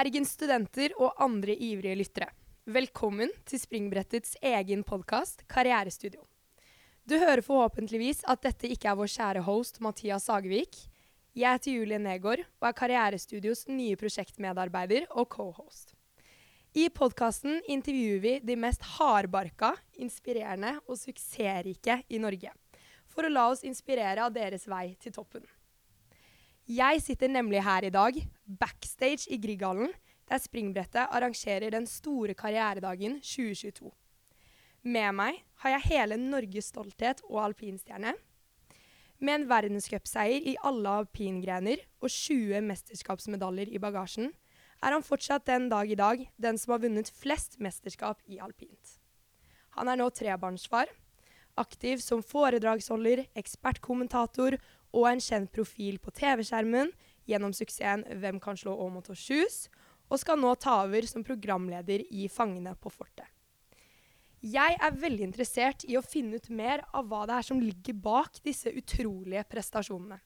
Bergens studenter og andre ivrige lyttere. Velkommen til Springbrettets egen podkast Karrierestudio. Du hører forhåpentligvis at dette ikke er vår kjære host Mathias Sagevik. Jeg heter Julie Negård og er Karrierestudios nye prosjektmedarbeider og co-host. I podkasten intervjuer vi de mest hardbarka, inspirerende og suksessrike i Norge. For å la oss inspirere av deres vei til toppen. Jeg sitter nemlig her i dag, backstage i Grieghallen, der Springbrettet arrangerer den store karrieredagen 2022. Med meg har jeg hele Norges stolthet og alpinstjerne. Med en verdenscupseier i alle alpingrener og 20 mesterskapsmedaljer i bagasjen, er han fortsatt den dag i dag den som har vunnet flest mesterskap i alpint. Han er nå trebarnsfar, aktiv som foredragsholder, ekspertkommentator og en kjent profil på TV-skjermen gjennom suksessen Hvem kan slå Aamodt og Shoes, og skal nå ta over som programleder i Fangene på fortet. Jeg er veldig interessert i å finne ut mer av hva det er som ligger bak disse utrolige prestasjonene.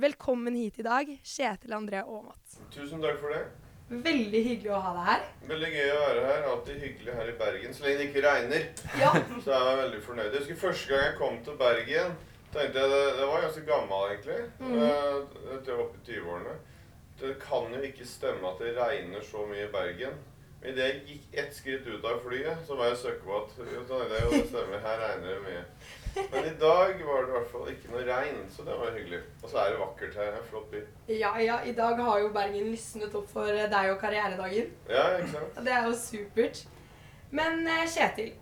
Velkommen hit i dag, Kjetil André Aamodt. Tusen takk for det. Veldig hyggelig å ha deg her. Veldig gøy å være her. Alltid hyggelig her i Bergen. Så lenge det ikke regner, Ja. så er jeg veldig fornøyd. Jeg husker første gang jeg kom til Bergen, tenkte jeg det, det var ganske gammel egentlig. Mm. Eh, Jeg tror jeg var oppe i 20-årene. Det kan jo ikke stemme at det regner så mye i Bergen. Men idet jeg gikk ett skritt ut av flyet, så var jeg søkkvåt. Jo, det stemmer, her regner det mye. Men i dag var det i hvert fall ikke noe regn, så det var hyggelig. Og så er det vakkert her. En flott by. ja, ja. I dag har jo Bergen lysnet opp for deg og karrieredagen. Ja, ikke sant? Det er jo supert. Men eh, Kjetil,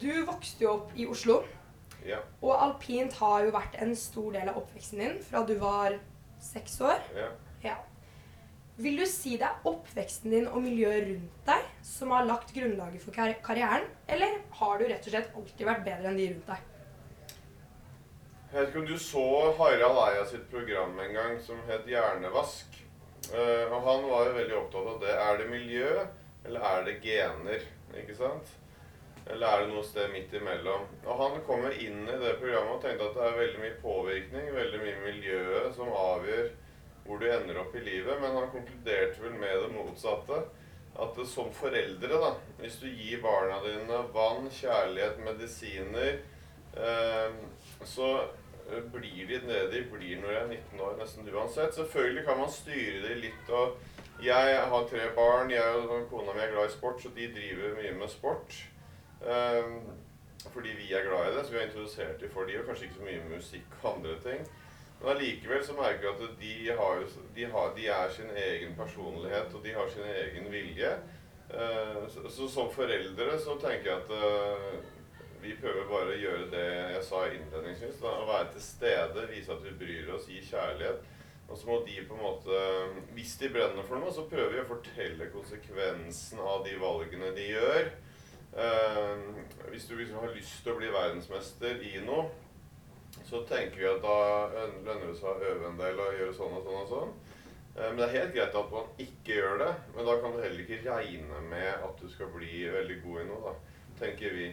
du vokste jo opp i Oslo. Ja. Og alpint har jo vært en stor del av oppveksten din fra du var seks år. ja. Ja. Vil du si det er oppveksten din og miljøet rundt deg som har lagt grunnlaget for kar karrieren, eller har du rett og slett alltid vært bedre enn de rundt deg? Jeg vet ikke om du så Harald Eia sitt program en gang som het Hjernevask. Uh, og han var jo veldig opptatt av det. Er det miljø, eller er det gener? Ikke sant? Eller er det noe sted midt imellom? Og han kommer inn i det programmet og tenkte at det er veldig mye påvirkning, veldig mye miljøet som avgjør hvor du ender opp i livet. Men han konkluderte vel med det motsatte. At det, som foreldre, da, hvis du gir barna dine vann, kjærlighet, medisiner, eh, så eh, blir de det de blir når de er 19 år, nesten uansett. Selvfølgelig kan man styre det litt. og Jeg har tre barn, jeg og kona mi er glad i sport, så de driver mye med sport. Eh, fordi vi er glad i det, så vi har introdusert dem for de, og kanskje ikke så mye musikk og andre ting. Men allikevel så merker jeg at de, har, de, har, de er sin egen personlighet, og de har sin egen vilje. Eh, så, så som foreldre så tenker jeg at eh, vi prøver bare å gjøre det jeg sa innledningsvis. Da, å være til stede, vise at vi bryr oss, gi kjærlighet. Og så må de på en måte Hvis de brenner for noe, så prøver vi å fortelle konsekvensen av de valgene de gjør. Eh, hvis du liksom har lyst til å bli verdensmester i noe, så tenker vi at da lønner det seg å øve en del og gjøre sånn og sånn og sånn. Eh, Men det er helt greit at man ikke gjør det, men da kan du heller ikke regne med at du skal bli veldig god i noe, da, tenker vi.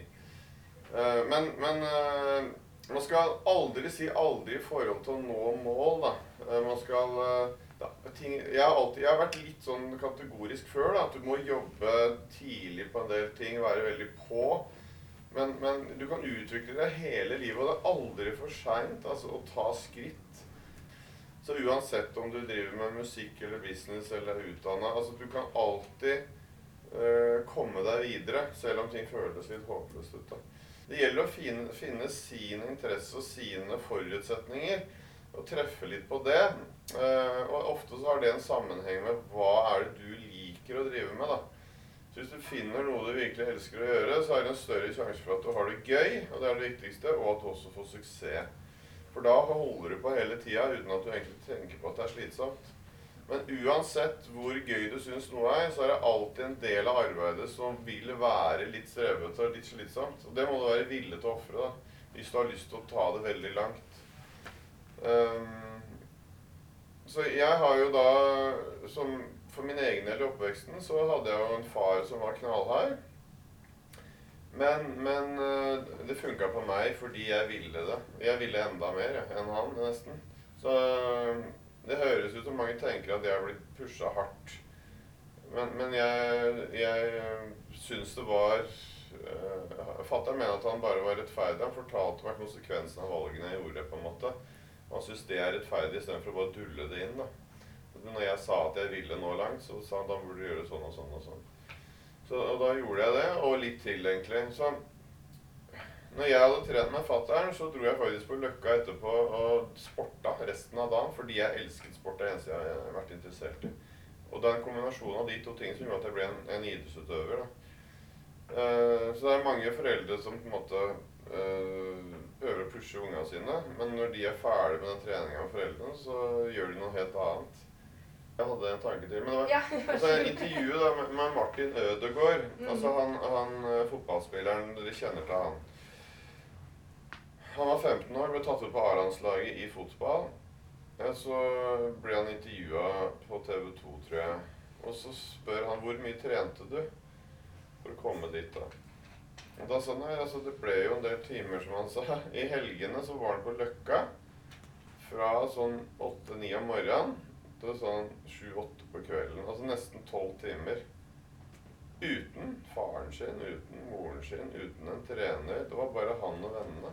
Eh, Men, men eh, man skal aldri si aldri i forhold til å nå mål, da. Eh, Man skal eh, ting, jeg, har alltid, jeg har vært litt sånn kategorisk før, da, at du må jobbe tidlig på en del ting, være veldig på. Men, men du kan utvikle deg hele livet, og det er aldri for seint altså, å ta skritt. Så uansett om du driver med musikk eller business eller er utdanna, altså du kan alltid øh, komme deg videre, selv om ting føles litt håpløst ut. da. Det gjelder å finne, finne sin interesse og sine forutsetninger, og treffe litt på det. Eh, og ofte så har det en sammenheng med hva er det du liker å drive med, da. Så hvis du finner noe du virkelig elsker å gjøre, så er det en større sjanse for at du har det gøy, og det er det viktigste, og at du også får suksess. For da holder du på hele tida uten at du egentlig tenker på at det er slitsomt. Men uansett hvor gøy du syns noe er, så er det alltid en del av arbeidet som vil være litt strevete og litt slitsomt. Og det må du være villig til å ofre. Hvis du har lyst til å ta det veldig langt. Ehm, så jeg har jo da som For min egen del i oppveksten så hadde jeg jo en far som var knallhard. Men, men eh, det funka på meg fordi jeg ville det. Jeg ville enda mer enn han, nesten. Så eh, det høres ut som mange tenker at jeg har blitt pusha hardt. Men, men jeg, jeg syns det var Fatter'n mener at han bare var rettferdig. Han fortalte meg konsekvensen av valgene jeg gjorde. på en måte. Han syns det er rettferdig istedenfor å bare dulle det inn. da. Når jeg sa at jeg ville nå langt, så sa han da burde du gjøre sånn og sånn og sånn. Så og da gjorde jeg det, og litt til, egentlig. Så når jeg hadde trent med fatter'n, så dro jeg faktisk på Løkka etterpå og sporta resten av dagen fordi jeg elsket sport. Det eneste jeg har vært interessert i. Og det er en kombinasjon av de to tingene som gjorde at jeg ble en, en idrettsutøver. da. Uh, så det er mange foreldre som på en måte uh, prøver å pushe ungene sine, men når de er ferdig med den treninga med foreldrene, så gjør de noe helt annet. Jeg hadde en tanke til. Men det var Ja, altså, intervjuet da, med, med Martin Ødegaard. Mm. Altså han, han eh, fotballspilleren Dere kjenner til han. Han var 15 år, ble tatt ut på A-landslaget i fotball. Så ble han intervjua på TV 2, tror jeg. Og så spør han hvor mye trente du for å komme dit. da. Da sa han altså det ble jo en del timer, som han sa. I helgene så var han på Løkka fra sånn åtte-ni om morgenen til sånn sju-åtte på kvelden. Altså nesten tolv timer. Uten faren sin, uten moren sin, uten en trener. Det var bare han og vennene.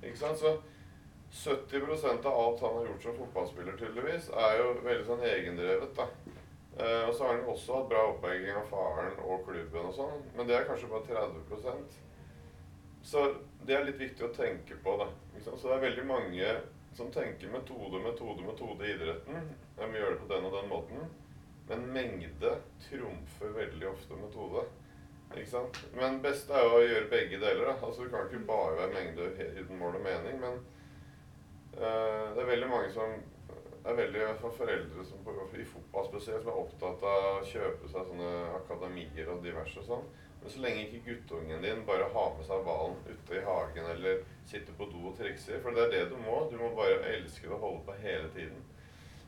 Ikke sant? Så 70% av alt han har gjort som fotballspiller, tydeligvis, er jo veldig sånn egendrevet. da. Eh, og så har han også hatt bra oppbygging av faren og klubben og sånn, men det er kanskje bare 30% Så det er litt viktig å tenke på, da. Så det er veldig mange som tenker metode, metode, metode i idretten. Jeg må gjøre det på den og den måten. Men mengde trumfer veldig ofte metode. Ikke sant? Men best er jo å gjøre begge deler. da. Altså Det kan ikke bare være mengde uten mål og mening, men uh, det er veldig mange som er veldig, for foreldre som på, i fotball spesielt, som er opptatt av å kjøpe seg sånne akademier og diverse og sånn. Men så lenge ikke guttungen din bare har med seg ballen ute i hagen eller sitter på do og trikser, for det er det du må. Du må bare elske det og holde på hele tiden.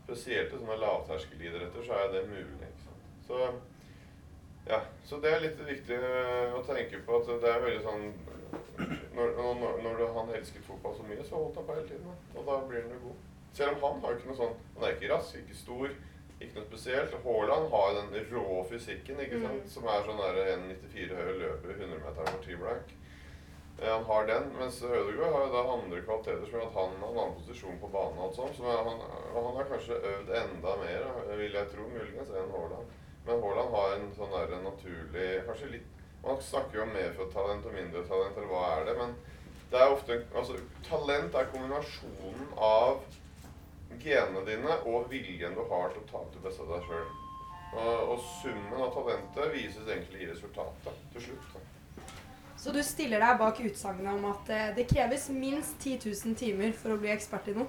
Spesielt i sånne lavterskelidretter så er det mulig. ikke sant? Så ja, så det er litt viktig øh, å tenke på at det er veldig sånn Når, når, når han elsket fotball så mye, så holdt han på hele tiden. Og da blir han jo god. Selv om han har jo ikke noe sånn Han er ikke rask, ikke stor, ikke noe spesielt. Haaland har jo den rå fysikken, ikke sant, Mm. som er sånn der 1,94 høy og løper 100 meter over ti blank. Eh, Han har den, mens Ødegaard har jo da andre kvaliteter som gjør at han har en annen posisjon på banen. og alt sånt, som er, han, han har kanskje øvd enda mer, vil jeg tro, muligens, enn Haaland. Men Haaland har en sånn der naturlig Kanskje litt Man snakker jo om medfødt talent og mindre talent, eller hva er det? Men det er ofte Altså, talent er kombinasjonen av genene dine og viljen du har til å ta ut det beste av deg sjøl. Og, og summen av talentet vises egentlig i resultatet til slutt. Da. Så du stiller deg bak utsagnet om at eh, det kreves minst 10 000 timer for å bli ekspert i noe?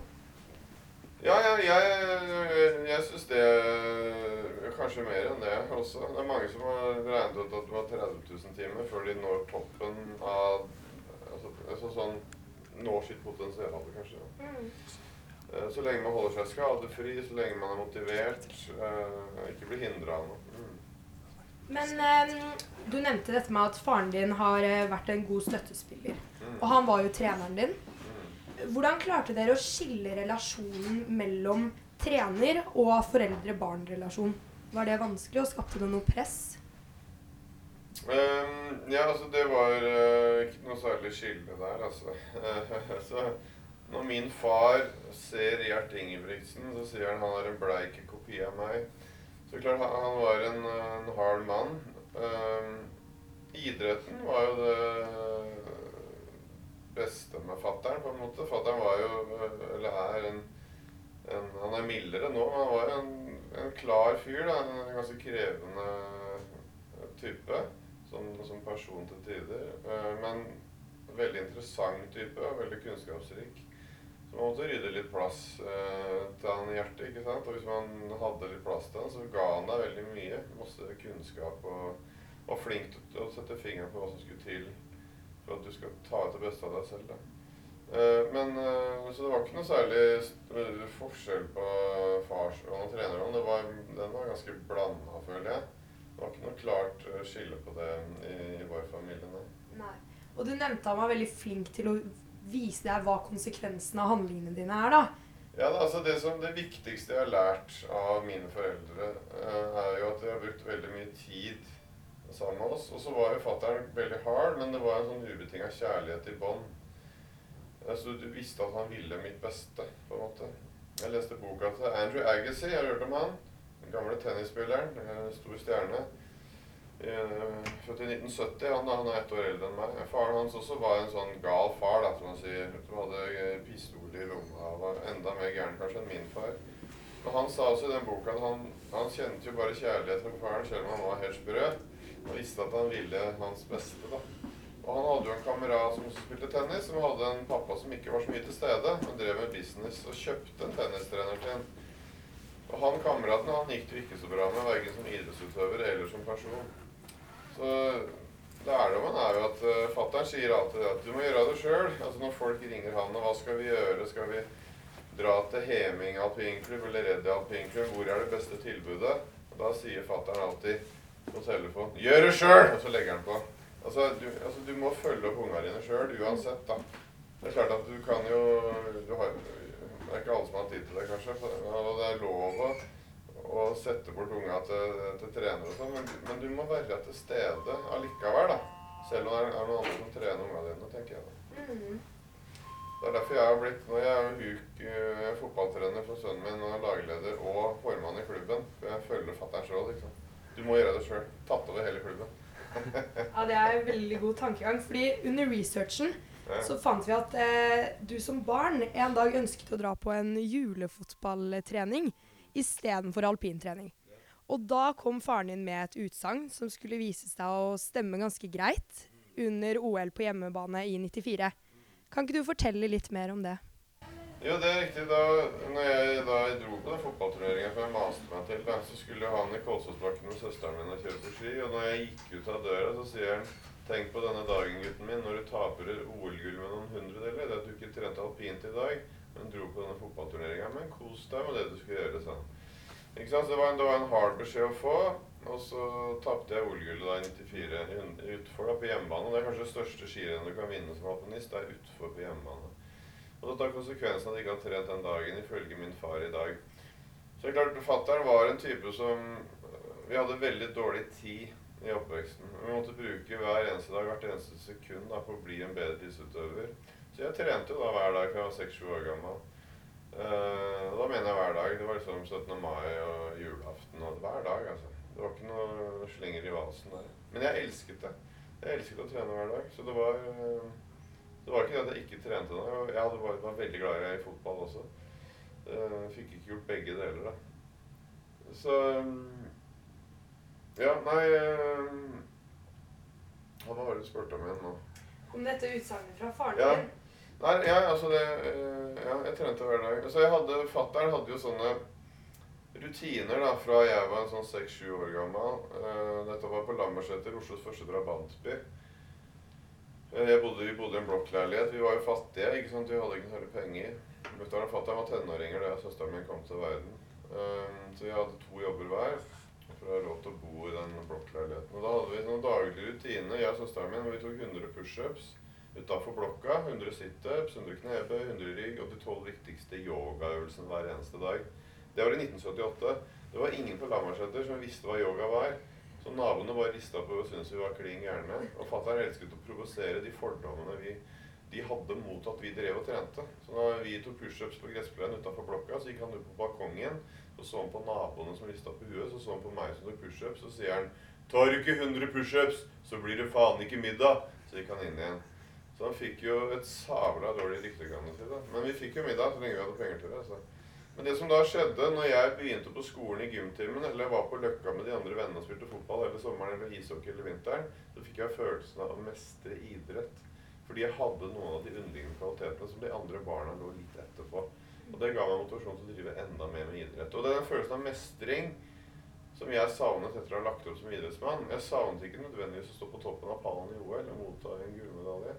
Ja, jeg, jeg, jeg syns det Kanskje mer enn det også. Det er mange som har regnet ut at det var 30 000 timer før de når toppen av Altså, altså sånn Når sitt potensial, kanskje. Eh, Så lenge man holder seg skadefri, så lenge man er motivert, eh, ikke blir hindra av noe. Mm. Men eh, du nevnte dette med at faren din har eh, vært en god støttespiller. Mm. Og han var jo treneren din. Mm. Hvordan klarte dere å skille relasjonen mellom trener og foreldre-barn-relasjon? Var det vanskelig, og skapte det noe press? Um, ja, altså det var uh, ikke noe særlig skille der, altså. så når min far ser Gjert Ingebrigtsen, så sier han han er en bleik kopi av meg. Så klart, han, var en, en hard mann. Um, idretten var jo det beste med fattern, på en måte. Fattern var jo, eller er, en, en Han er mildere nå, men han var jo en, en klar fyr. da, En ganske krevende type som, som person til tider. Eh, men veldig interessant type og veldig kunnskapsrik. Man måtte rydde litt plass eh, til han i hjertet. ikke sant? Og hvis man hadde litt plass til han, så ga han deg veldig mye. Masse kunnskap og var flink til å sette fingeren på hva som skulle til for at du skal ta ut det beste av deg selv. da. Eh, men, eh, Så det var ikke noe særlig forskjell på farsrollen og trenerrollen. Det var, den var ganske blanda, føler jeg. Det var ikke noe klart eh, skille på det i, i vår familie. Nei. Nei. Og du nevnte han var veldig flink til å vise deg hva konsekvensen av handlingene dine er, da. Ja, altså det, som, det viktigste jeg har lært av mine foreldre, eh, er jo at de har brukt veldig mye tid sammen med oss. Og så var jo fatter'n veldig hard, men det var en sånn ubetinga kjærlighet i bånn. Altså, du visste at han ville mitt beste, på en måte. Jeg leste boka til Andrew Agassi, har hørt om han? Den gamle tennisspilleren. Stor stjerne. Eh, Født i 1970. Han, han er ett år eldre enn meg. Faren hans også var en sånn gal far. da, som man sier. Som hadde eh, pistol i lomma. Var enda mer gæren kanskje enn min far. Men han sa også i den boka at han, han kjente jo bare kjærlighet for faren, selv om han var helt sprø. Og visste at han ville hans beste. da. Og han hadde jo en kamerat som spilte tennis, som hadde en pappa som ikke var så mye til stede, men drev med business og kjøpte en tennistrener til en. Og han kameraten han gikk det jo ikke så bra med, verken som idrettsutøver eller som person. Så lærdommen er jo at uh, fattern sier alltid at du må gjøre det sjøl. Altså når folk ringer han og hva skal vi gjøre, skal vi dra til Heming alpinklubb eller Reddy alpinklubb, hvor er det beste tilbudet? Og da sier fattern alltid på telefon 'Gjør det sjøl!' Og så legger han på. Altså du, altså, du må følge opp ungene dine sjøl uansett, da. Det er klart at du kan jo du har, Det er ikke alle som har tid til det, kanskje. Og det er lov å å sette bort unga til, til trenere og sånn, men, men, du må være til stede allikevel, da. Selv om det er, noen andre som trener unga dine, tenker jeg. da. Mm. Det er derfor jeg har blitt Nå jeg er jeg HUK uh, fotballtrener for sønnen min og lagleder og formann i klubben. For jeg følger fatterns råd. Liksom. Du må gjøre det sjøl. Tatt over hele klubben. ja, det er en veldig god tankegang. fordi under researchen ja. så fant vi at eh, du som barn en dag ønsket å dra på en julefotballtrening istedenfor alpintrening. Og da kom faren din med et utsagn som skulle vise seg å stemme ganske greit under OL på hjemmebane i 94. Kan ikke du fortelle litt mer om det? Jo, det er riktig. Da når jeg da dro på den fotballturneringa for jeg maste meg til, da, så skulle han i Kolsåsbakken med søsteren min og kjøre på ski. Og når jeg gikk ut av døra, så sier han Tenk på denne dagen, gutten min, når du taper OL-gull med noen hundredeler. Det at du ikke trente alpint i dag, men dro på denne fotballturneringa. Men kos deg med det du skulle gjøre, han. Ikke sant? Så det var, en, det var en hard beskjed å få. Og så tapte jeg OL-gullet da i 94 utfor da på hjemmebane. Det er kanskje det største skirennet du kan vinne som alpinist. Det er utfor på hjemmebane. Og da tar konsekvensen at jeg ikke har trent den dagen, ifølge min far i dag. Så det er klart, Fatter'n var en type som Vi hadde veldig dårlig tid i oppveksten. Vi måtte bruke hver eneste dag, hvert eneste sekund da, på å bli en bedre tidsutøver. Så jeg trente da hver dag fra jeg var seks-sju år gammel. Uh, da mener jeg hver dag. Det var liksom 17. mai og julaften og hver dag, altså. Det var ikke noe slenger i valsen der. Men jeg elsket det. Jeg elsket å trene hver dag. Så det var uh, Det var ikke det at jeg ikke trente noe. Jeg hadde, var, var, veldig glad i fotball også. Uh, fikk ikke gjort begge deler, da. Så um, Ja, nei Hva var det du spurte om igjen nå? Om dette utsagnet fra faren din. Ja. Nei, ja, altså det eh, Ja, jeg trente hver dag. Altså jeg hadde, Fattern hadde jo sånne rutiner da, fra jeg var en sånn seks-sju år gammel. Uh, dette var på Lammerseter, Oslos første drabantby. Uh, bodde, vi bodde i en blokkleilighet. Vi var jo fattige, ikke sant? vi hadde ikke noe penger. Mutter'n og fatter'n var tenåringer da søsteren min kom til verden. Så vi hadde to jobber hver for å ha råd til å bo i den blokkleiligheten. Og da hadde vi noen daglige rutiner, jeg og søsteren min, hvor vi tok 100 pushups utafor blokka. 100 situps, 100 knebøy, 100 rygg og de tolv viktigste yogaøvelsene hver eneste dag. Det var i 1978. Det var ingen på Lambertseter som visste hva yoga var. Så naboene bare rista på og syntes vi var klin gærne. Og fatter'n elsket å provosere de fordommene vi de hadde mot at vi drev og trente. Så når vi tok pushups på gressplenen utafor blokka, så gikk han ut på balkongen. Så så han på naboene som rista på huet, så så han på meg som tok pushups. Så sier han 'Tar du ikke 100 pushups, så blir det faen ikke middag'. Så gikk han inn igjen. Så han fikk jo et sabla dårlig rykte, da. Men vi fikk jo middag så lenge vi hadde penger til det. altså. Men det som da skjedde når jeg begynte på skolen i gymtimen, eller var på Løkka med de andre vennene og spilte fotball eller sommeren eller ishockey eller vinteren, så fikk jeg følelsen av å mestre idrett. Fordi jeg hadde noen av de underliggende kvalitetene som de andre barna lå litt etterpå. Og det ga meg motivasjon til å drive enda mer med idrett. Og det er den følelsen av mestring som jeg savnet etter å ha lagt opp som idrettsmann. Jeg savnet ikke nødvendigvis å stå på toppen av pallen i OL og motta en gullmedalje.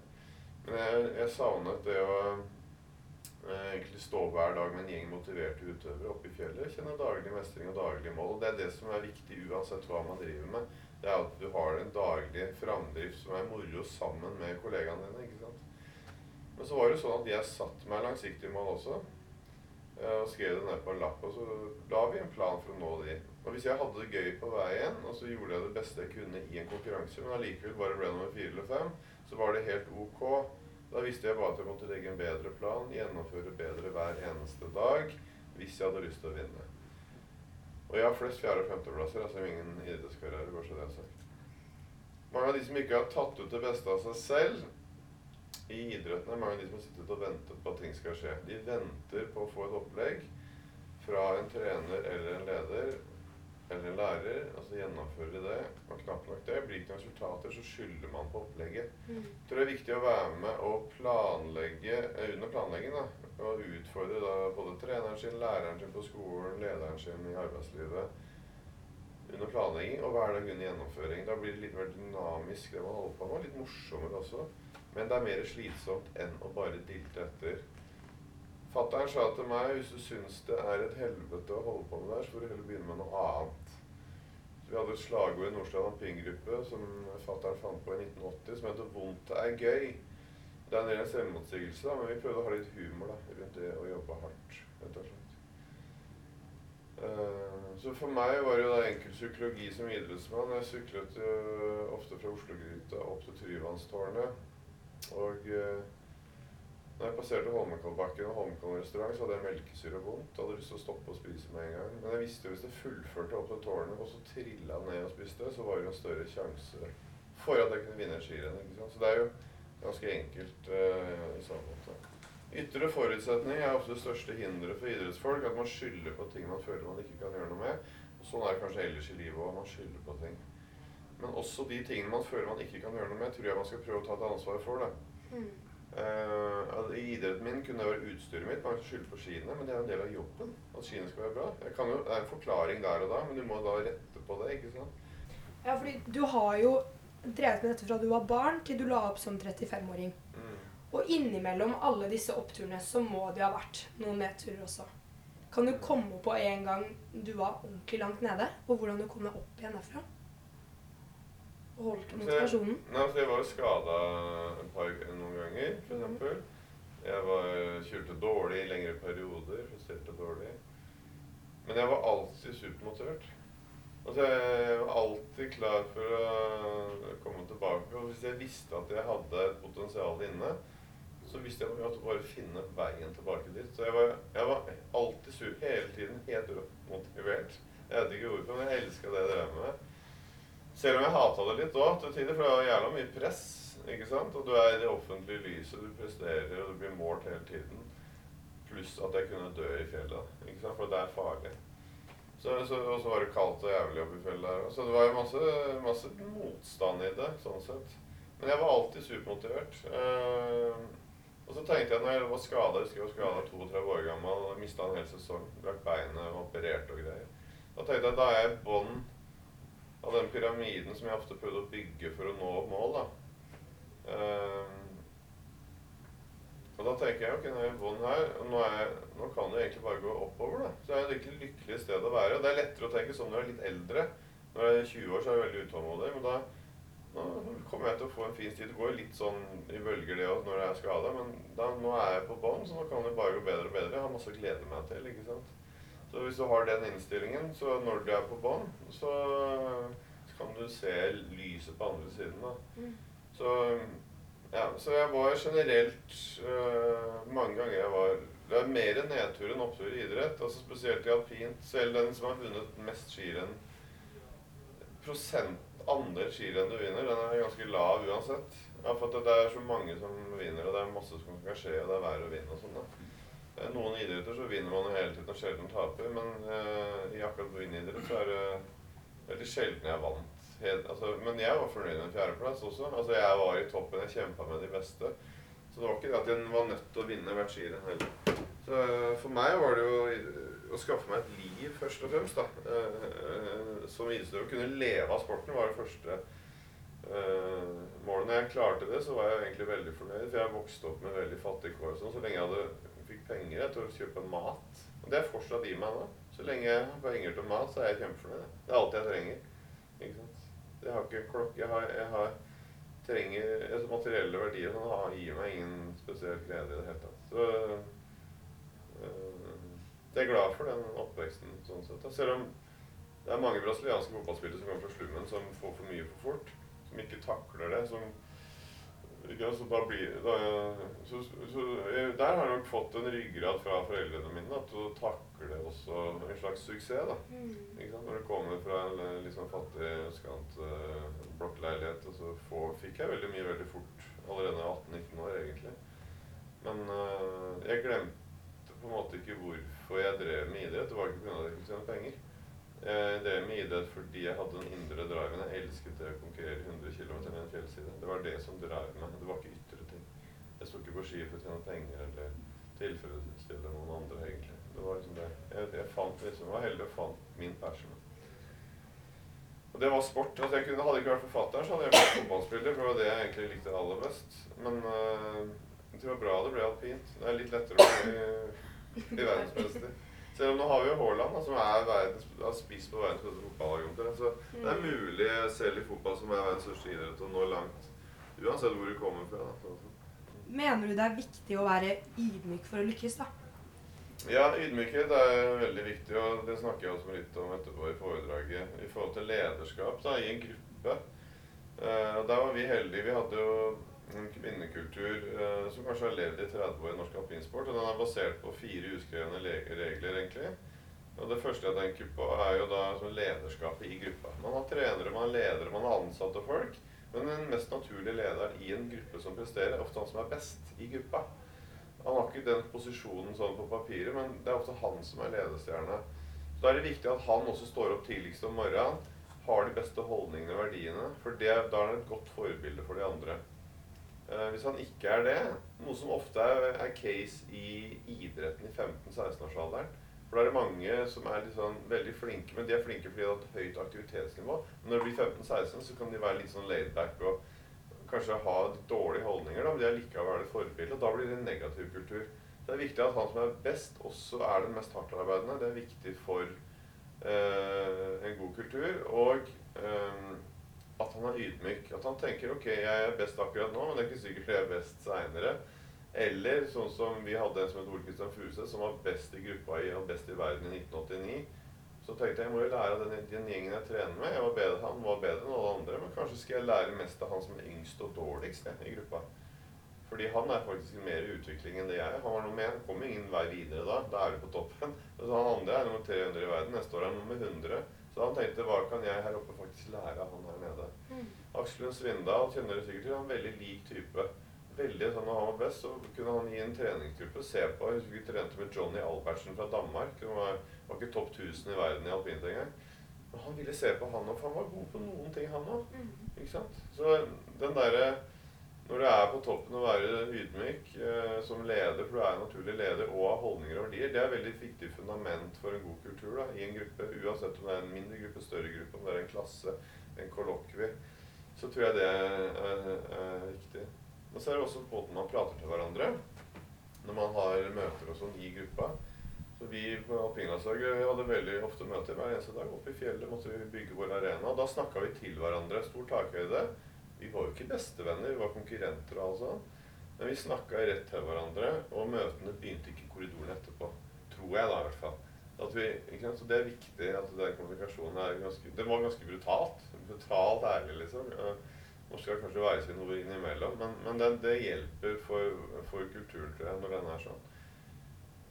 Men jeg, jeg savnet det å eh, egentlig stå hver dag med en gjeng motiverte utøvere oppe i fjellet. Kjenne daglig mestring og daglig mål. Og det er det som er viktig uansett hva man driver med. Det er at du har en daglig framdrift som er moro sammen med kollegaene dine. ikke sant? Men så var det sånn at jeg satt meg langsiktige mål også. eh, og skrev det ned på en lapp. Og så la vi en plan for å nå de. Og hvis jeg hadde det gøy på veien, og så gjorde jeg det beste jeg kunne i en konkurranse, men allikevel bare ble nummer fire eller fem, så var det helt ok. Da visste jeg bare at jeg måtte legge en bedre plan, gjennomføre bedre hver eneste dag hvis jeg hadde lyst til å vinne. Og jeg har flest fjerde- og femteplasser, altså ingen idrettskarriere, bare så det er sagt. Mange av de som ikke har tatt ut det beste av seg selv i idretten, er mange av de som har sittet og ventet på at ting skal skje. De venter på å få et opplegg fra en trener eller en leder eller lærer, og så gjennomfører de det. Og knapt nok det. Blir ikke noen resultater, så skylder man på opplegget. Mm. Jeg tror det er viktig å være med og planlegge eh, under planlegging. da, Og utfordre da både treneren sin, læreren sin på skolen, lederen sin i arbeidslivet under planlegging, og hver dag under gjennomføring. Da blir det litt mer dynamisk, det man holder på med. Litt morsommere også. Men det er mer slitsomt enn å bare dilte etter. Fattern sa til meg hvis du syns det er et helvete å holde på med det her, så får du heller begynne med noe annet. Så Vi hadde et slagord i Nordstrand Alpingruppe som fattern fant på i 1980, som heter 'Vondt er gøy'. Det er en ren selvmotsigelse, men vi prøvde å ha litt humor da, rundt det å jobbe hardt. rett og slett. Eh, så for meg var det jo enkel psykologi som idrettsmann. Jeg syklet jo ofte fra Oslo-Gryta opp til Tryvannstårnet. Og eh, når jeg passerte Holmenkollbakken og Holmenkollen restaurant, så hadde jeg melkesyre og vondt. Hadde lyst til å stoppe og spise med en gang. Men jeg visste jo hvis jeg fullførte opp til tårnet og så trilla ned og spiste, så var det jo en større sjanse for at jeg kunne vinne et skirenn. Så det er jo ganske enkelt uh, i så måte. Ytre forutsetning er ofte det største hinderet for idrettsfolk. At man skylder på ting man føler man ikke kan gjøre noe med. Og sånn er det kanskje ellers i livet òg. Man skylder på ting. Men også de tingene man føler man ikke kan gjøre noe med, tror jeg man skal prøve å ta et ansvar for. da. Mm. I idretten min kunne være utstyret mitt. Man skylder skylde på skiene, men det er en del av jobben. At skiene skal være bra. Jo, det er en forklaring der og da, men du må da rette på det. ikke sant? Ja, fordi du har jo drevet med dette fra du var barn til du la opp som 35-åring. Mm. Og innimellom alle disse oppturene så må det ha vært noen nedturer også. Kan du komme på en gang du var ordentlig langt nede, og hvordan du kom deg opp igjen derfra? Holdt motivasjonen? Nei, altså Jeg var jo skada noen ganger, for Mm. eksempel. Jeg var, kjørte dårlig i lengre perioder. Presterte dårlig. Men jeg var alltid supermotivert. Altså, Jeg var alltid klar for å komme tilbake. Og hvis jeg visste at jeg hadde et potensial inne, så visste jeg at jeg bare finne veien tilbake dit. Så jeg var, jeg var alltid sur, hele tiden helt motivert. Jeg vet ikke hvorfor, men jeg elska det jeg drev med. Selv om jeg hata det litt òg til tider, for det var jævla mye press. ikke sant? Og du er i det offentlige lyset, du presterer, og du blir målt hele tiden. Pluss at jeg kunne dø i fjellet, ikke sant? for det er farlig. Så, så, og så var det kaldt og jævlig oppe i fjellet der. Så det var jo masse, masse motstand i det, sånn sett. Men jeg var alltid supermotivert. Uh, og så tenkte jeg når jeg var skada, husker jeg var skada 32 år gammel og mista en hel sesong, brakk beinet operert og greier. Da tenkte jeg da er jeg i bånn av den pyramiden som jeg ofte prøvde å bygge for å nå mål. da. Um, og da tenker jeg ok, nå er jeg i bånn her, og nå, jeg- nå kan det egentlig bare gå oppover. da. Så det er et virkelig lykkelig sted å være. Og det er lettere å tenke sånn når jeg er litt eldre. Når jeg er 20 år, så er jeg veldig utålmodig. Men da nå kommer jeg til å få en fin tid. Det går litt sånn i bølger det når jeg er skada, men da, nå er jeg på bånn, så nå kan det bare gå bedre og bedre. Jeg har masse å glede meg til. ikke sant? Så hvis du har den innstillingen, så når du er på bånn, så, så kan du se lyset på andre siden. da. Mm. Så, ja, så jeg var generelt uh, Mange ganger jeg var Det er mer nedtur enn opptur i idrett. altså Spesielt i alpint. Selv den som har vunnet mest skirenn Prosent andel skirenn du vinner, den er ganske lav uansett. Ja, for at det er så mange som vinner, og det er masse som kan skje, og det er verre å vinne og sånn. da. Eh, Noen idretter så vinner man jo hele tiden og sjelden taper, men uh, i akkurat min idrett så er det veldig sjelden jeg vant. Helt, altså, men jeg var fornøyd med fjerdeplass også. Altså, jeg var i toppen, jeg kjempa med de beste. Så det var ikke det at jeg var nødt til å vinne hvert skirenn heller. Så uh, for meg var det jo å skaffe meg et liv, først og fremst. da. Uh, Som idrettsutøver. Kunne leve av sporten var det første målet. Når jeg klarte det, så var jeg egentlig veldig fornøyd. For jeg vokste opp med veldig fattige kår sånn. Så lenge jeg hadde, fikk penger jeg, til å kjøpe mat. Og det er fortsatt i meg nå. Så lenge jeg har penger til mat, så er jeg kjempefornøyd. Det er alt jeg trenger. Ikke sant? Jeg har ikke klokke. Jeg jeg har trenger altså materielle verdier som har- gir meg ingen spesiell glede i det hele tatt. Så øh, jeg er glad for den oppveksten. sånn sett. Selv om det er mange brasilianske fotballspillere som kommer fra slummen, som får for mye for fort. Som ikke takler det. som da blir, da, så, så, jeg, Der har jeg nok fått en ryggrad fra foreldrene mine da, til å takle også en slags suksess. da. Sant? Når du kommer fra en sånn fattig østkant uh, blokkleilighet, og så få, fikk jeg veldig mye veldig fort. Allerede da jeg var 18-19 år, egentlig. Men uh, jeg glemte på en måte ikke hvorfor jeg drev med idrett. Det var ikke pga. at jeg kunne tjene penger. Jeg drev med idrett fordi jeg hadde den indre driven. Jeg elsket det å konkurrere 100 km i en fjellside. Det var det som drev meg. Det var ikke ytre ting. Jeg sto ikke på ski for å tjene penger eller tilfredsstille noen andre, egentlig. Det var liksom det. Jeg, jeg fant liksom, jeg var heldig og fant min passion. Og det var sport. Altså jeg kunne, hadde ikke vært forfatter, så hadde jeg vært fotballspiller. For det var det jeg egentlig likte aller best. Men uh, det var bra det ble alpint. Det er litt lettere å bli, bli verdensmester. Selv om nå har vi jo Haaland, som er verdens, har spist på verdens beste fotballag. Så det er mulig selv i fotball, som er verdens største idrett, å nå langt. Uansett hvor du kommer fra. Da. Mener du det er viktig å være ydmyk for å lykkes, da? Ja, ydmykhet er veldig viktig, og det snakker jeg også litt om etterpå i foredraget. I forhold til lederskap da, i en gruppe. Uh, der var vi heldige. Vi hadde jo en kvinnekultur uh, som kanskje har levd i 30 år i norsk alpinsport. Og den er basert på fire uskrevne regler, egentlig. Og Det første jeg tenker på, er jo da lederskapet i gruppa. Man har trenere, man har ledere, man har ansatte folk. Men den mest naturlige lederen i en gruppe som presterer, er ofte han som er best i gruppa. Han har ikke den posisjonen sånn på papiret, men det er ofte han som er ledestjerne. Så da er det viktig at han også står opp tidligst om morgenen, har de beste holdningene og verdiene. For det, da er han et godt forbilde for de andre. Uh, hvis han ikke er det, noe som ofte er, case i idretten i 15-16-årsalderen For da er det mange som er sånn, veldig flinke, men de er flinke fordi de har et høyt aktivitetsnivå. Men når de blir 15-16, så kan de være litt sånn laidback og kanskje ha dårlige holdninger, da, men de er likevel et forbilde. Og da blir det en negativ kultur. Det er viktig at han som er best, også er den mest hardtarbeidende. Det er viktig for uh, en god kultur. Og um, at han er ydmyk. At han tenker ok, jeg er best akkurat nå, men det er ikke sikkert jeg er best seinere. Eller sånn som vi hadde en som het Ole Kristian Fuse, som var best i gruppa i, og best i verden i 1989. Så tenkte jeg jeg må jo lære av den, den, gjengen jeg trener med. Jeg var bedre, han var bedre enn alle andre, men kanskje skal jeg lære mest av han som er yngst og dårligst i gruppa. Fordi han er faktisk mer i utvikling enn det jeg er. Han var noe han kom ingen vei videre da. Da er du på toppen. Så han andre er nummer 300 i verden. Neste år er han nummer 100. Så han tenkte hva kan jeg her oppe faktisk lære av han her nede. Mm. Aksel Lund Svindal kjenner du sikkert til. Han er en veldig lik type. Veldig sånn Når han var best, så kunne han gi en treningsgruppe se på. Jeg husker vi trente med Johnny Albertsen fra Danmark. Han var, var ikke topp 1000 i verden i alpint engang. Men han ville se på han for han var god på noen ting, han òg. Mm. Ikke sant? Så den derre når du er på toppen og være ydmyk eh, som leder, for du er naturlig leder, og har holdninger og verdier, det er et veldig viktig fundament for en god kultur da, i en gruppe. Uansett om det er en mindre gruppe, større gruppe, om det er en klasse, en kollokvie, så tror jeg det er, er, viktig. Men så er det også måten man prater til hverandre når man har møter og sånn i gruppa. Så Vi på alpinlandslaget hadde veldig ofte møter hver eneste dag. Oppe i fjellet måtte vi bygge vår arena. og Da snakka vi til hverandre. Stor takhøyde. Vi var jo ikke bestevenner, vi var konkurrenter og alt sånt. Men vi snakka rett til hverandre, og møtene begynte ikke i korridoren etterpå. Tror jeg, da, i hvert fall. Vi, så det er viktig at den kommunikasjonen er ganske Det var ganske brutalt. Brutalt ærlig, liksom. Nå skal kanskje være seg noe innimellom, men, men det, det, hjelper for, for kulturen, tror jeg, når den er sånn.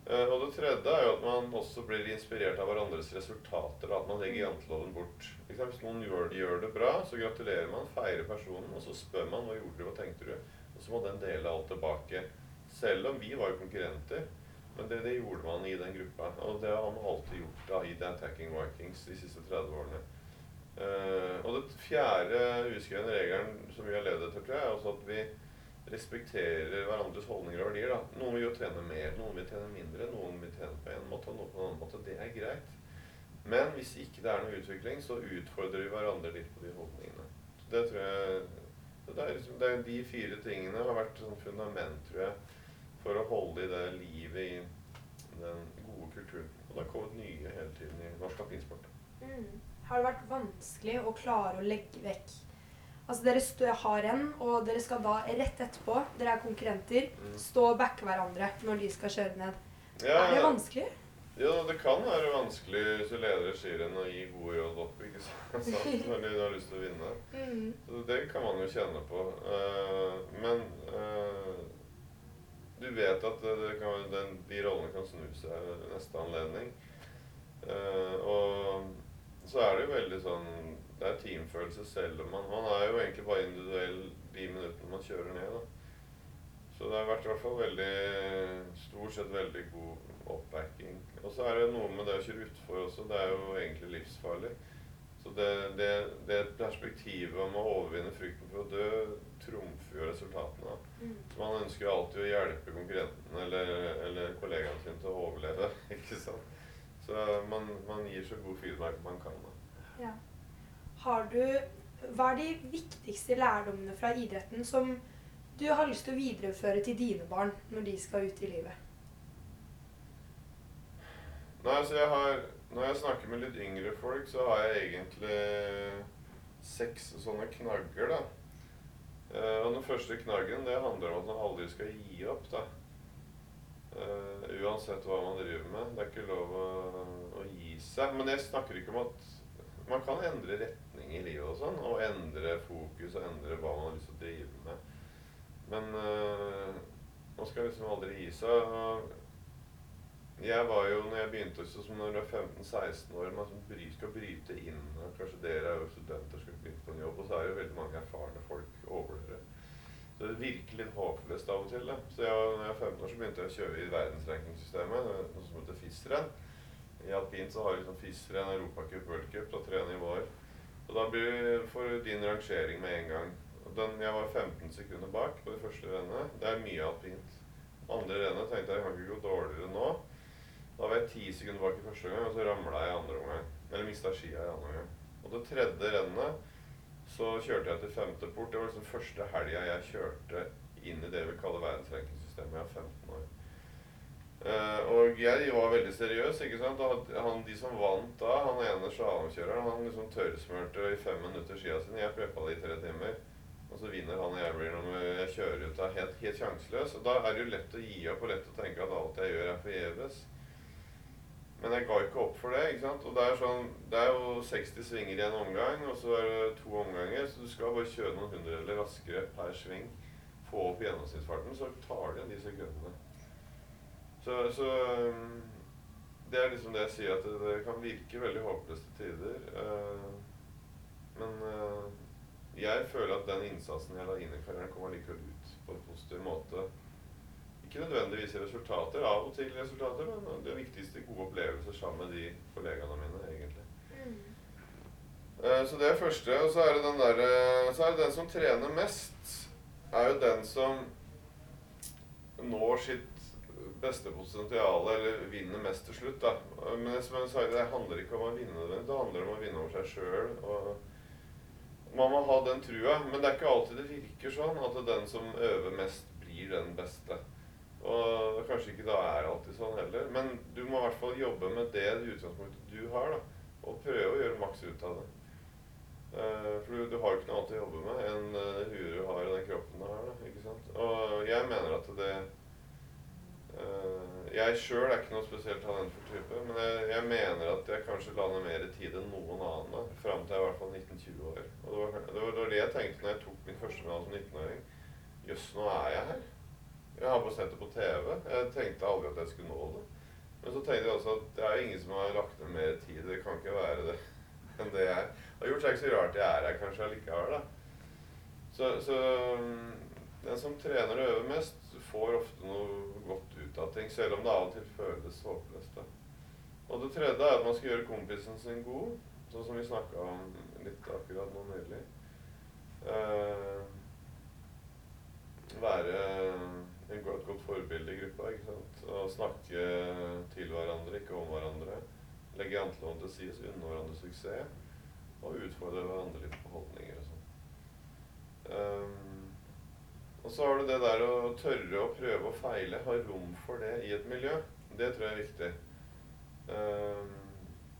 Uh, og det tredje er jo at man også blir inspirert av hverandres resultater. At man legger janteloven bort. Hvis noen gjør, gjør, det bra, så gratulerer man, feirer personen, og så spør man hva gjorde du, hva tenkte du? Og så må den dele alt tilbake. Selv om vi var jo konkurrenter. Men det, det, gjorde man i den gruppa. Og det har man alltid gjort da, i The Attacking Vikings de siste 30 årene. Uh, og den fjerde uskrevne regelen som vi har levd etter, tror jeg, er også at vi respekterer hverandres holdninger og verdier. Da. Noen vil jo trene mer, noen vil trene mindre, noen vil trene på en måte og noen på en annen måte. Det er greit. Men hvis ikke det er noe utvikling, så utfordrer vi hverandre litt på de holdningene. Så det tror jeg det er, liksom, det er De fire tingene har vært sånn fundament, tror jeg, for å holde i det livet i den gode kulturen. Og det har kommet nye hele tiden i norsk alpinsport. Mm. Har det vært vanskelig å klare å legge vekk Altså Dere har en, og dere skal da rett etterpå, dere er konkurrenter, mm. stå og backe hverandre når de skal kjøre ned. Ja, er det vanskelig? Ja, det kan være vanskelig hvis du leder et skirenn å gi gode råd opp, ikke sant? Når du har lyst til å vinne. Mm. Så det kan man jo kjenne på. Eh, men eh, du vet at det kan, den, de rollene kan snu seg ved neste anledning. Eh, og så er det jo veldig sånn Det er teamfølelse selv om man Man er jo egentlig bare individuell de minuttene man kjører ned, da. Så det har vært i hvert fall veldig Stort sett veldig god oppbacking. Og så er det noe med det å kjøre utfor også. Det er jo egentlig livsfarlig. Så det, det, det perspektivet om å overvinne frykten for å dø trumfer jo resultatene. Mm. Så man ønsker jo alltid å hjelpe konkurrenten eller, eller kollegaen sin til å overleve. ikke sant? Så man, man gir så god feedback man kan. Da. Ja. Har du Hva er de viktigste lærdommene fra idretten som du har lyst til å videreføre til dine barn når de skal ut i livet? Nei, altså jeg har Når jeg snakker med litt yngre folk, så har jeg egentlig seks sånne knagger, da. Eh, og den første knaggen, det handler om at man aldri skal gi opp, da. Eh, uansett hva man driver med. Det er ikke lov å, å gi seg. Men jeg snakker ikke om at man kan endre retning i livet og sånn, og endre fokus og endre hva man har lyst til å drive med. Men øh, man skal liksom aldri gi seg. og Jeg var jo, når jeg begynte også, som når du er 15-16 år, man skal bryte inn og Kanskje dere er jo studenter skal begynne på en jobb, og så er det jo veldig mange erfarne folk over dere. Så det virker litt håpløst av og til. da. Så jeg, når jeg var 15 år, så begynte jeg å kjøre i verdensrankingsystemet, noe som heter FIS-renn. I alpint så har vi liksom FIS-renn, Europacup, Worldcup, da tre nivåer. Og da blir får du din rangering med en gang. Den, jeg var 15 sekunder bak på det første rennet. Det er mye alpint. Andre rennet tenkte jeg jeg kan ikke gå dårligere nå. Da var jeg ti sekunder bak i første gang, og så ramla jeg i andre omgang. Eller mista skia i andre omgang. Og det tredje rennet så kjørte jeg til femte port. Det var liksom første helga jeg kjørte inn i det vi kaller verdensrankingssystemet. Jeg var 15 år. Eh, og jeg var veldig seriøs. ikke sant? Og han, de som vant da, han ene slalåmkjøreren, han liksom tørrsmurte i fem minutter skia sine. Jeg preppa det i tre timer. Og så vinner han, og jeg blir nummer Jeg kjører ut da helt, helt sjanseløs. Og da er det jo lett å gi opp og lett å tenke at alt jeg gjør, er forgjeves. Men jeg ga ikke opp for det. ikke sant? Og det er sånn, det er jo 60 svinger i en omgang, og så er det to omganger. Så du skal bare kjøre noen hundredeler raskere per sving. Få opp gjennomsnittsfarten, så tar det de sekundene. Så, så um, det er liksom det jeg sier, at det, det kan virke veldig håpløst til tider. Uh, men uh, jeg føler at den innsatsen jeg la inn i karrieren, kommer likevel ut på en positiv måte. Ikke nødvendigvis resultater, av og til resultater, men det viktigste gode opplevelser sammen med de kollegaene mine, egentlig. Uh, så det er første. Og så er det den der, så er det den som trener mest, er jo den som når sitt beste potensial, eller vinner mest til slutt. da. Men som jeg sa, det handler ikke om å vinne nødvendigvis, det handler om å vinne over seg sjøl. Man må ha den trua, men det er ikke alltid det virker sånn at den som øver mest, blir den beste. Og kanskje ikke da er alltid sånn heller, men du må i hvert fall jobbe med det utgangspunktet du har, da. Og prøve å gjøre maks ut av det. Uh, for du, du, har jo ikke noe annet å jobbe med enn det huet du har og den kroppen du har. da, ikke sant? Og jeg mener at det jeg sjøl er ikke noe spesielt talentfull type, men jeg, jeg, mener at jeg kanskje la ned mer tid enn noen annen da, fram til jeg i hvert fall 19-20 år. Og det var, det, var, det var, jeg tenkte når jeg tok min første medalje som 19-åring. Jøss, nå er jeg her. Jeg har bare sett det på TV. Jeg tenkte aldri at jeg skulle nå det. Men så tenkte jeg også at det er ingen som har lagt ned mer tid. Det kan ikke være det enn det jeg er. Det har gjort. Det ikke så rart jeg er her kanskje allikevel, da. Så, så den som trener og øver mest, får ofte noe godt ut av ting, selv om det av og til føles håpløst. Og det tredje er at man skal gjøre kompisen sin god, sånn som vi snakka om litt akkurat nå nylig. Eh, være en godt, forbilde i gruppa. ikke sant? Og snakke til hverandre, ikke om hverandre. Legge janteloven til side, unne hverandre suksess. Og utfordre hverandre litt på holdninger og sånn. Um, og så har du det der å tørre å prøve og feile, ha rom for det i et miljø. Det tror jeg er viktig. Um,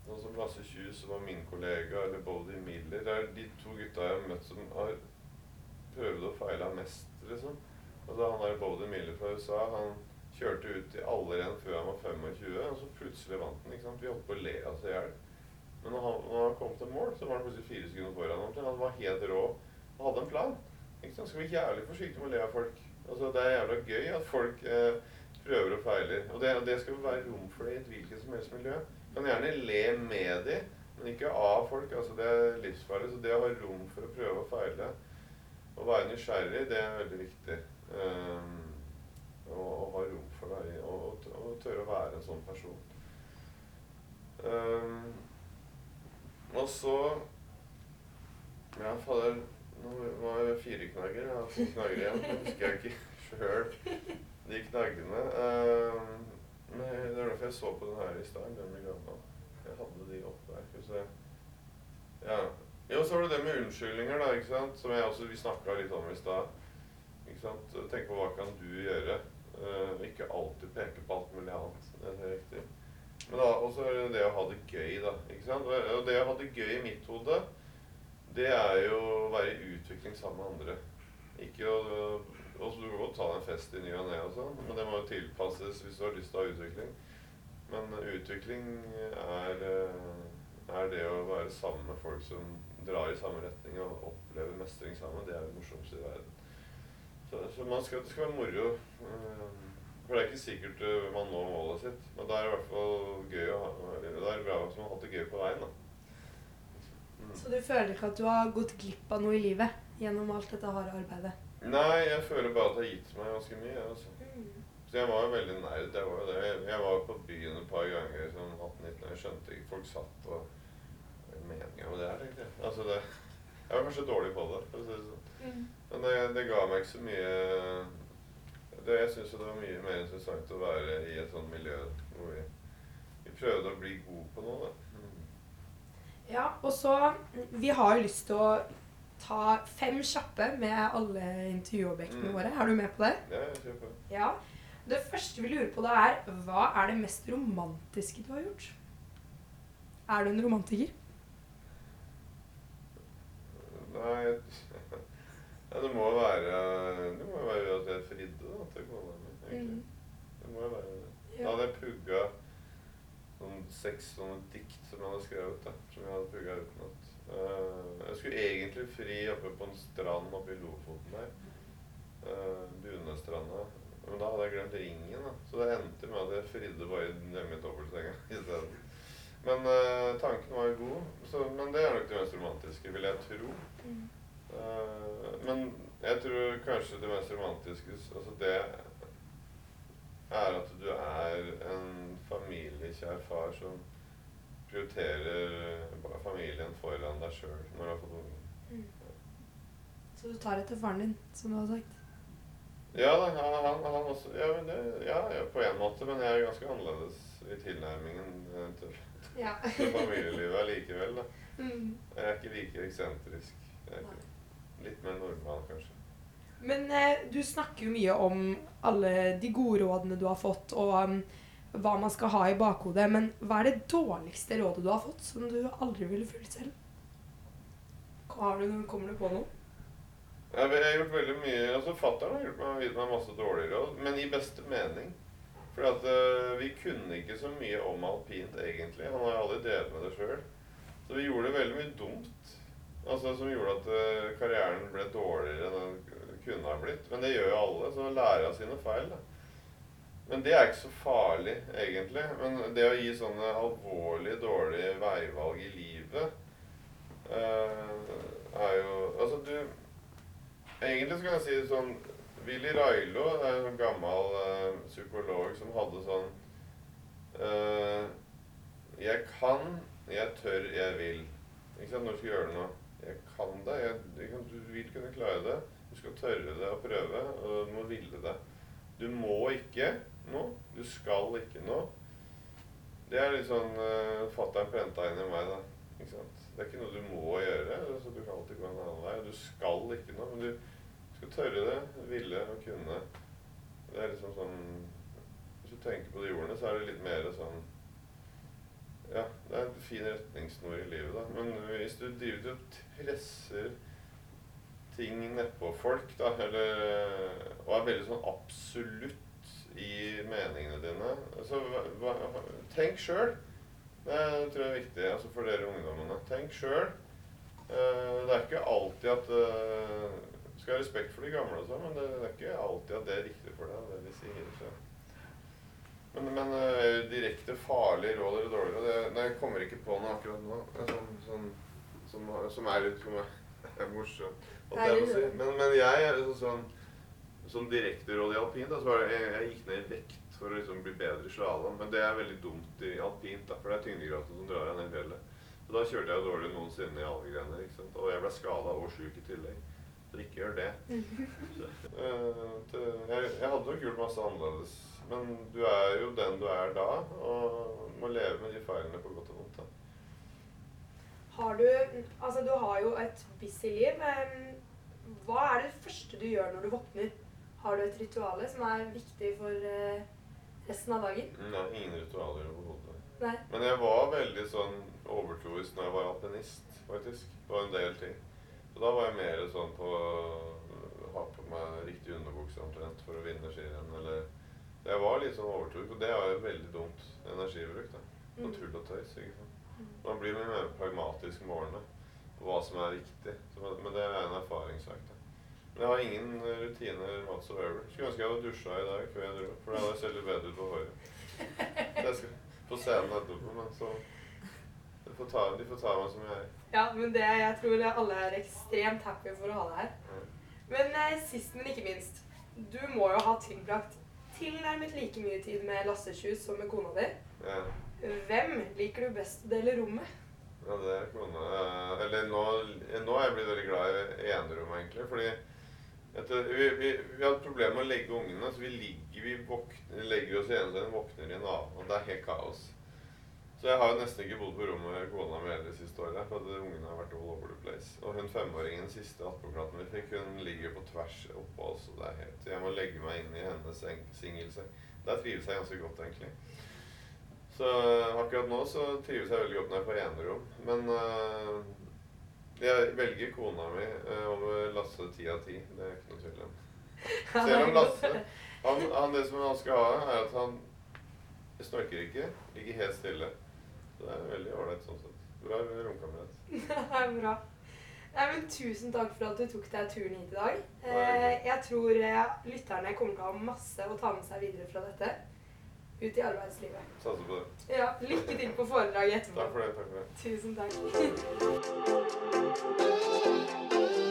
sånn som Lasse Kjus, som var min kollega, eller Bodie Miller. Det er de to gutta jeg har møtt som har prøvd og feila mest, liksom. Altså Han der Bodie Miller fra USA, han Kjørte ut i alle renn før han var 25, og så plutselig vant han. ikke sant? Vi holdt på å le oss i hjel. Men når han, når han kom til mål, så var han plutselig fire sekunder foran. Han var helt rå og hadde en plan. Ikke sant? Skal være jævlig forsiktig med å le av folk. Altså, Det er jævla gøy at folk eh, prøver og feiler. Og det, det skal være rom for det i et hvilket som helst miljø. Du kan gjerne le med de, men ikke av folk. altså Det er livsfarlig. Så det å ha rom for å prøve og feile og være nysgjerrig, det er veldig viktig. Um, og, og ha rom for det, og, og tørre å være en sånn person. Um, og så Ja, fader Nå var det fire knagger. Jeg har to knagger igjen. Det husker jeg ikke sjøl, de knaggene. Uh, men det er derfor jeg så på den her i stad. Jeg hadde de oppe der. Skal vi se. Ja. Jo, så var det det med unnskyldninger, da, ikke sant? som jeg også, vi snakka litt om i stad. Ikke? Tenk på hva kan du gjøre? Uh, ikke alltid peke på alt mulig annet. Det er riktig. Men da, også det det å ha det gøy, da. ikke sant? Og det å ha det gøy i mitt hode, det er jo å være i utvikling sammen med andre. Ikke å også Du kan godt ta en fest i ny og ne, sånn, men det må jo tilpasses hvis du har lyst til å ha utvikling. Men utvikling er, eh, er det å være sammen med folk som drar i samme retning og opplever mestring sammen. Det er det morsomste i verden. Så, så man skal, det skal være moro. eh, For det er ikke sikkert eh, man når målet sitt, men det er i hvert fall gøy å ha Det er bra hvis man har hatt det gøy på veien. da. Mm. Så du føler ikke at du har gått glipp av noe i livet gjennom alt dette harde arbeidet? Nei, jeg føler bare at det har gitt meg ganske mye. altså. Så jeg var jo veldig nerd. Jeg var jo det. Jeg, jeg var på byen et par ganger sånn 18-19 Jeg skjønte ikke Folk satt og Hva er meninga med det her, tenkte jeg. Altså det Jeg var kanskje dårlig på det, for å si det sånn. Men det, det ga meg ikke så mye det, Jeg syns det var mye mer interessant å være i et sånt miljø hvor vi, vi prøvde å bli gode på noe. da. Mm. Ja, og så Vi har jo lyst til å ta fem kjappe med alle intervjuobjektene Mm. våre. Er du med på det? Ja, jeg kjøper. Ja. Det første vi lurer på da er hva er det mest romantiske du har gjort? Er du en romantiker? Nei ja, Det må være Det må jo være at jeg fridde da, til kona mi. egentlig. Det må jo være det. Da hadde jeg pugga sånn seks sånne dikt som jeg hadde skrevet. da, Som jeg hadde pugga utenat. Uh, jeg skulle egentlig fri oppe på en strand oppe i Lofoten der. Uh, Bunestranda. Men da hadde jeg glemt ringen. da, Så det endte med at jeg fridde bare hjemme i dobbeltsenga isteden. Men uh, tanken var jo god. Så, men det er nok det mest romantiske, vil jeg tro. Uh, men jeg tror kanskje det mest romantiske altså det er at du er en familiekjær far som prioriterer familien foran deg sjøl når du har fått unge. Så du tar etter faren din, som du har sagt? Ja han, han, han også ja, men det, ja, på en måte, men jeg er ganske annerledes i tilnærmingen eh, til, Ja. til familielivet allikevel. Mm. Jeg er ikke like eksentrisk. Jeg er ikke, litt mer normal, kanskje. Men eh, du snakker jo mye om alle de gode rådene du har fått, og um, hva man skal ha i bakhodet. Men hva er det dårligste rådet du har fått, som du aldri ville fulgt selv? Har du, kommer du på noe? Jeg har gjort veldig mye altså Fattern har gjort meg, meg masse dårlige råd, men i beste mening. For at uh, vi kunne ikke så mye om alpint, egentlig. Han har jo aldri drevet med det sjøl. Så vi gjorde veldig mye dumt. Altså Som gjorde at uh, karrieren ble dårligere enn den kunne ha blitt. Men det gjør jo alle, så lærer av sine feil. da. Men det er ikke så farlig, egentlig. Men det å gi sånne alvorlig dårlige veivalg i livet uh, er jo Altså, du Egentlig så kan jeg si det sånn Willy Railo er en gammel uh, psykolog som hadde sånn uh, Jeg kan, jeg tør, jeg vil. Ikke sant? Når du skal gjøre noe. Jeg kan det. Jeg du vil kunne klare det. Skal tørre det og prøve, og du må ville det. Du må ikke noe. Du skal ikke noe. Det er litt sånn uh, Fatter'n prenta inn i meg, da. Ikke sant? Det er ikke noe du må gjøre. Så du kan alltid gå en annen vei. Du skal ikke noe, men du skal tørre det, ville og kunne. Det er liksom sånn Hvis du tenker på de ordene, så er det litt mer sånn Ja, det er en fin retningssnor i livet, da. Men hvis du driver og presser ting nedpå folk, da, eller Og er veldig sånn absolutt i meningene dine. Altså, hva, tenk sjøl. Det tror jeg er viktig altså for dere ungdommene. Tenk sjøl. det er ikke alltid at uh, Skal ha respekt for de gamle, og sånn, men det, det, er ikke alltid at det er riktig for deg, det de sier. Så. Men, men uh, direkte farlige råd eller dårligere det, Nei, kommer ikke på noe akkurat nå. Sånn, sånn, som, som, er litt for meg morsomt. Si. Men, men jeg er sånn, sånn som direkteråd i alpint da, så var det, jeg, jeg, gikk ned i vekt for å liksom bli bedre i slalåm. Men det er veldig dumt i alpint, da, for det er tyngdekraften som drar deg ned i fjellet. Så da kjørte jeg dårlig noensinne i alle grener. ikke sant? Og jeg ble skada og sjuk i tillegg. Så ikke gjør det. Så, uh, det jeg, jeg, hadde nok gjort masse annerledes. Men du er jo den du er da, og må leve med de feilene på godt og vondt. da. Har du Altså, du har jo et busy liv. Men hva er det første du gjør når du våkner? Har du et ritual som er viktig for uh, resten av dagen? Nei, ingen ritualer overhodet. Men jeg var veldig sånn overtroisk når jeg var alpinist, faktisk. På en del ting. Så da var jeg mer sånn på å ha på meg riktig underbukse omtrent for å vinne skirenn. Eller Jeg var litt sånn overtroisk, og det er jo veldig dumt energibruk. da. Og mm. tull og tøys. ikke sant? Mm. Man blir mer pragmatisk med årene hva som er riktig. Men det er en erfaringssak. da. Jeg har ingen rutiner whatsoever. Skulle ønske jeg hadde dusja i dag før jeg dro. For da hadde jeg sett litt bedre ut på håret. Jeg skal på scenen etterpå, men så de får, ta, de får ta meg som jeg er. Ja, men det, jeg tror alle er ekstremt happy for å ha deg her. Ja. Men eh, sist, men ikke minst. Du må jo ha tilbrakt tilnærmet like mye tid med Lasse Kjus som med kona di. Ja. Hvem liker du best å dele rom med? Ja, det er kona. Eller nå, nå er jeg blitt veldig glad i enerom, egentlig. fordi etter, vi, vi, vi, har et problem med å legge ungene. så Vi ligger, vi våkner, legger oss i ene siden, våkner i en annen. Og det er helt kaos. Så jeg har jo nesten ikke bodd på rommet med kona mi det siste året. For at ungene har vært all over the place. Og hun femåringen, siste attpåklatten vi fikk, hun ligger på tvers oppå oss. og det er helt, Jeg må legge meg inn i hennes singelseng. Der trives jeg ganske godt, egentlig. Så akkurat nå så trives jeg veldig godt når jeg får enerom. Men uh, jeg velger kona mi uh, over Lasse ti av ti. Det er ikke noe tvil om. Selv om Lasse han, han, Det som han skal ha, er at han snorker ikke. Ligger helt stille. Så det er veldig ålreit sånn sett. Bra romkamerat. det er bra. Nei, men Tusen takk for at du tok deg turen hit i dag. Eh, jeg tror eh, lytterne kommer til å ha masse å ta med seg videre fra dette ut i arbeidslivet. Satser på det. Ja, Lykke til på foredraget etterpå. Takk for det. takk for det. Tusen takk.